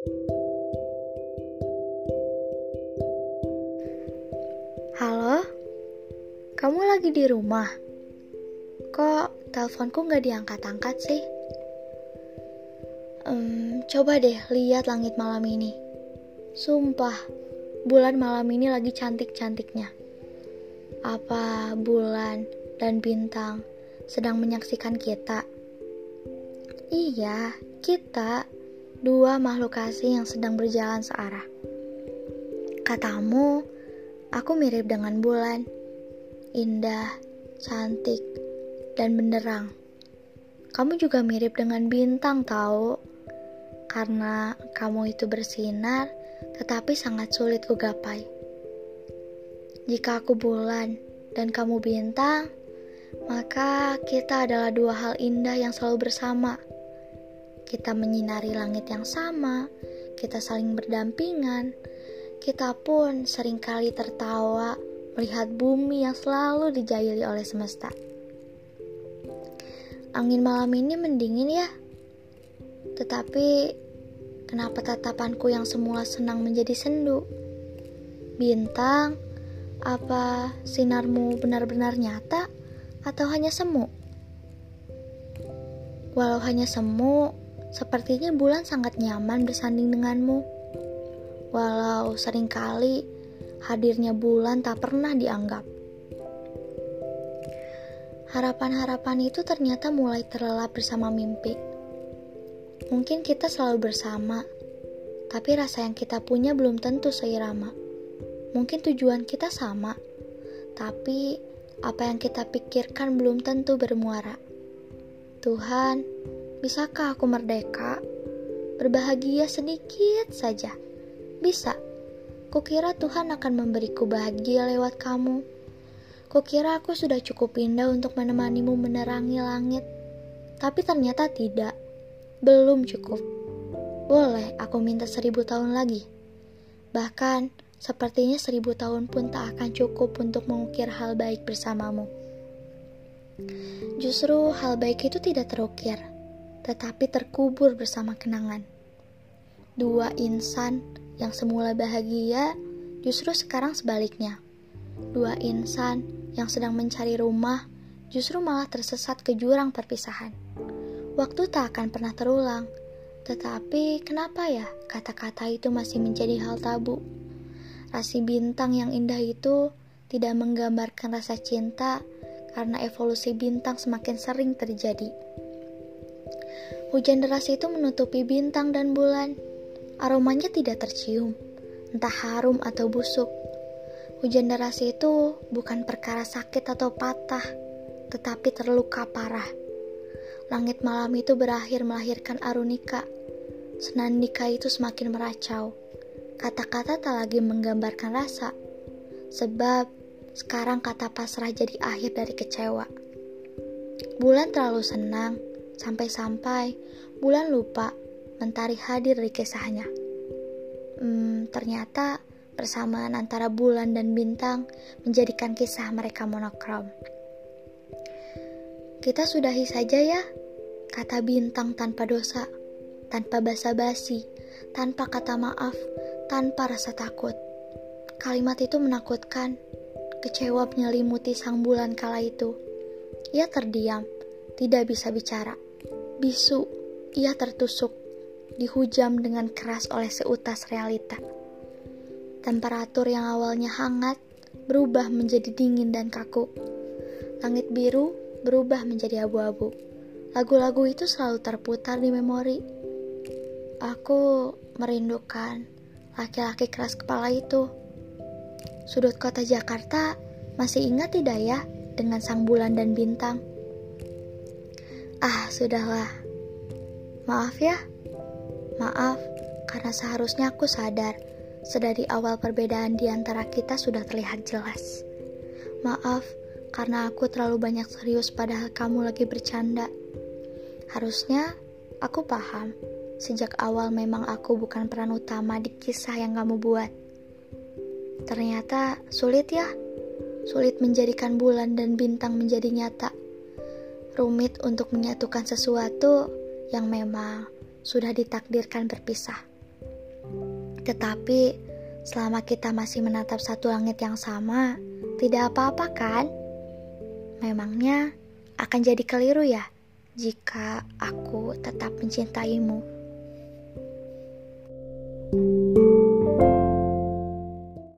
Halo, kamu lagi di rumah? Kok teleponku nggak diangkat-angkat sih? Um, coba deh lihat langit malam ini. Sumpah, bulan malam ini lagi cantik-cantiknya. Apa bulan dan bintang sedang menyaksikan kita? Iya, kita dua makhluk asing yang sedang berjalan searah. Katamu, aku mirip dengan bulan, indah, cantik, dan benderang. Kamu juga mirip dengan bintang, tahu? Karena kamu itu bersinar, tetapi sangat sulit kugapai. Jika aku bulan dan kamu bintang, maka kita adalah dua hal indah yang selalu bersama. Kita menyinari langit yang sama, kita saling berdampingan, kita pun sering kali tertawa melihat bumi yang selalu dijaili oleh semesta. Angin malam ini mendingin ya, tetapi kenapa tatapanku yang semula senang menjadi sendu? Bintang, apa sinarmu benar-benar nyata atau hanya semu? Walau hanya semu, sepertinya bulan sangat nyaman bersanding denganmu. Walau sering kali hadirnya bulan tak pernah dianggap. Harapan-harapan itu ternyata mulai terlelap bersama mimpi. Mungkin kita selalu bersama, tapi rasa yang kita punya belum tentu seirama. Mungkin tujuan kita sama, tapi apa yang kita pikirkan belum tentu bermuara. Tuhan, bisakah aku merdeka? Berbahagia sedikit saja bisa. Kukira Tuhan akan memberiku bahagia lewat kamu. Kukira aku sudah cukup indah untuk menemanimu menerangi langit. Tapi ternyata tidak. Belum cukup. Boleh aku minta seribu tahun lagi. Bahkan, sepertinya seribu tahun pun tak akan cukup untuk mengukir hal baik bersamamu. Justru hal baik itu tidak terukir, tetapi terkubur bersama kenangan. Dua insan yang semula bahagia, justru sekarang sebaliknya. Dua insan yang sedang mencari rumah, justru malah tersesat ke jurang perpisahan. Waktu tak akan pernah terulang, tetapi kenapa ya kata-kata itu masih menjadi hal tabu? Rasi bintang yang indah itu tidak menggambarkan rasa cinta karena evolusi bintang semakin sering terjadi. Hujan deras itu menutupi bintang dan bulan Aromanya tidak tercium, entah harum atau busuk. Hujan deras itu bukan perkara sakit atau patah, tetapi terluka parah. Langit malam itu berakhir melahirkan Arunika. Senandika itu semakin meracau. Kata-kata tak lagi menggambarkan rasa, sebab sekarang kata pasrah jadi akhir dari kecewa. Bulan terlalu senang, sampai-sampai bulan lupa Mentari hadir di kisahnya. Hmm, ternyata persamaan antara bulan dan bintang menjadikan kisah mereka monokrom. Kita sudahi saja ya, kata bintang tanpa dosa, tanpa basa-basi, tanpa kata maaf, tanpa rasa takut. Kalimat itu menakutkan, kecewa menyelimuti sang bulan kala itu. Ia terdiam, tidak bisa bicara. Bisu, ia tertusuk dihujam dengan keras oleh seutas realita. Temperatur yang awalnya hangat berubah menjadi dingin dan kaku. Langit biru berubah menjadi abu-abu. Lagu-lagu itu selalu terputar di memori. Aku merindukan laki-laki keras kepala itu. Sudut kota Jakarta masih ingat tidak ya dengan sang bulan dan bintang? Ah, sudahlah. Maaf ya. Maaf, karena seharusnya aku sadar, sedari awal perbedaan di antara kita sudah terlihat jelas. Maaf, karena aku terlalu banyak serius padahal kamu lagi bercanda. Harusnya aku paham, sejak awal memang aku bukan peran utama di kisah yang kamu buat. Ternyata sulit ya, sulit menjadikan bulan dan bintang menjadi nyata. Rumit untuk menyatukan sesuatu yang memang sudah ditakdirkan berpisah. Tetapi selama kita masih menatap satu langit yang sama, tidak apa-apa kan? Memangnya akan jadi keliru ya jika aku tetap mencintaimu. thank you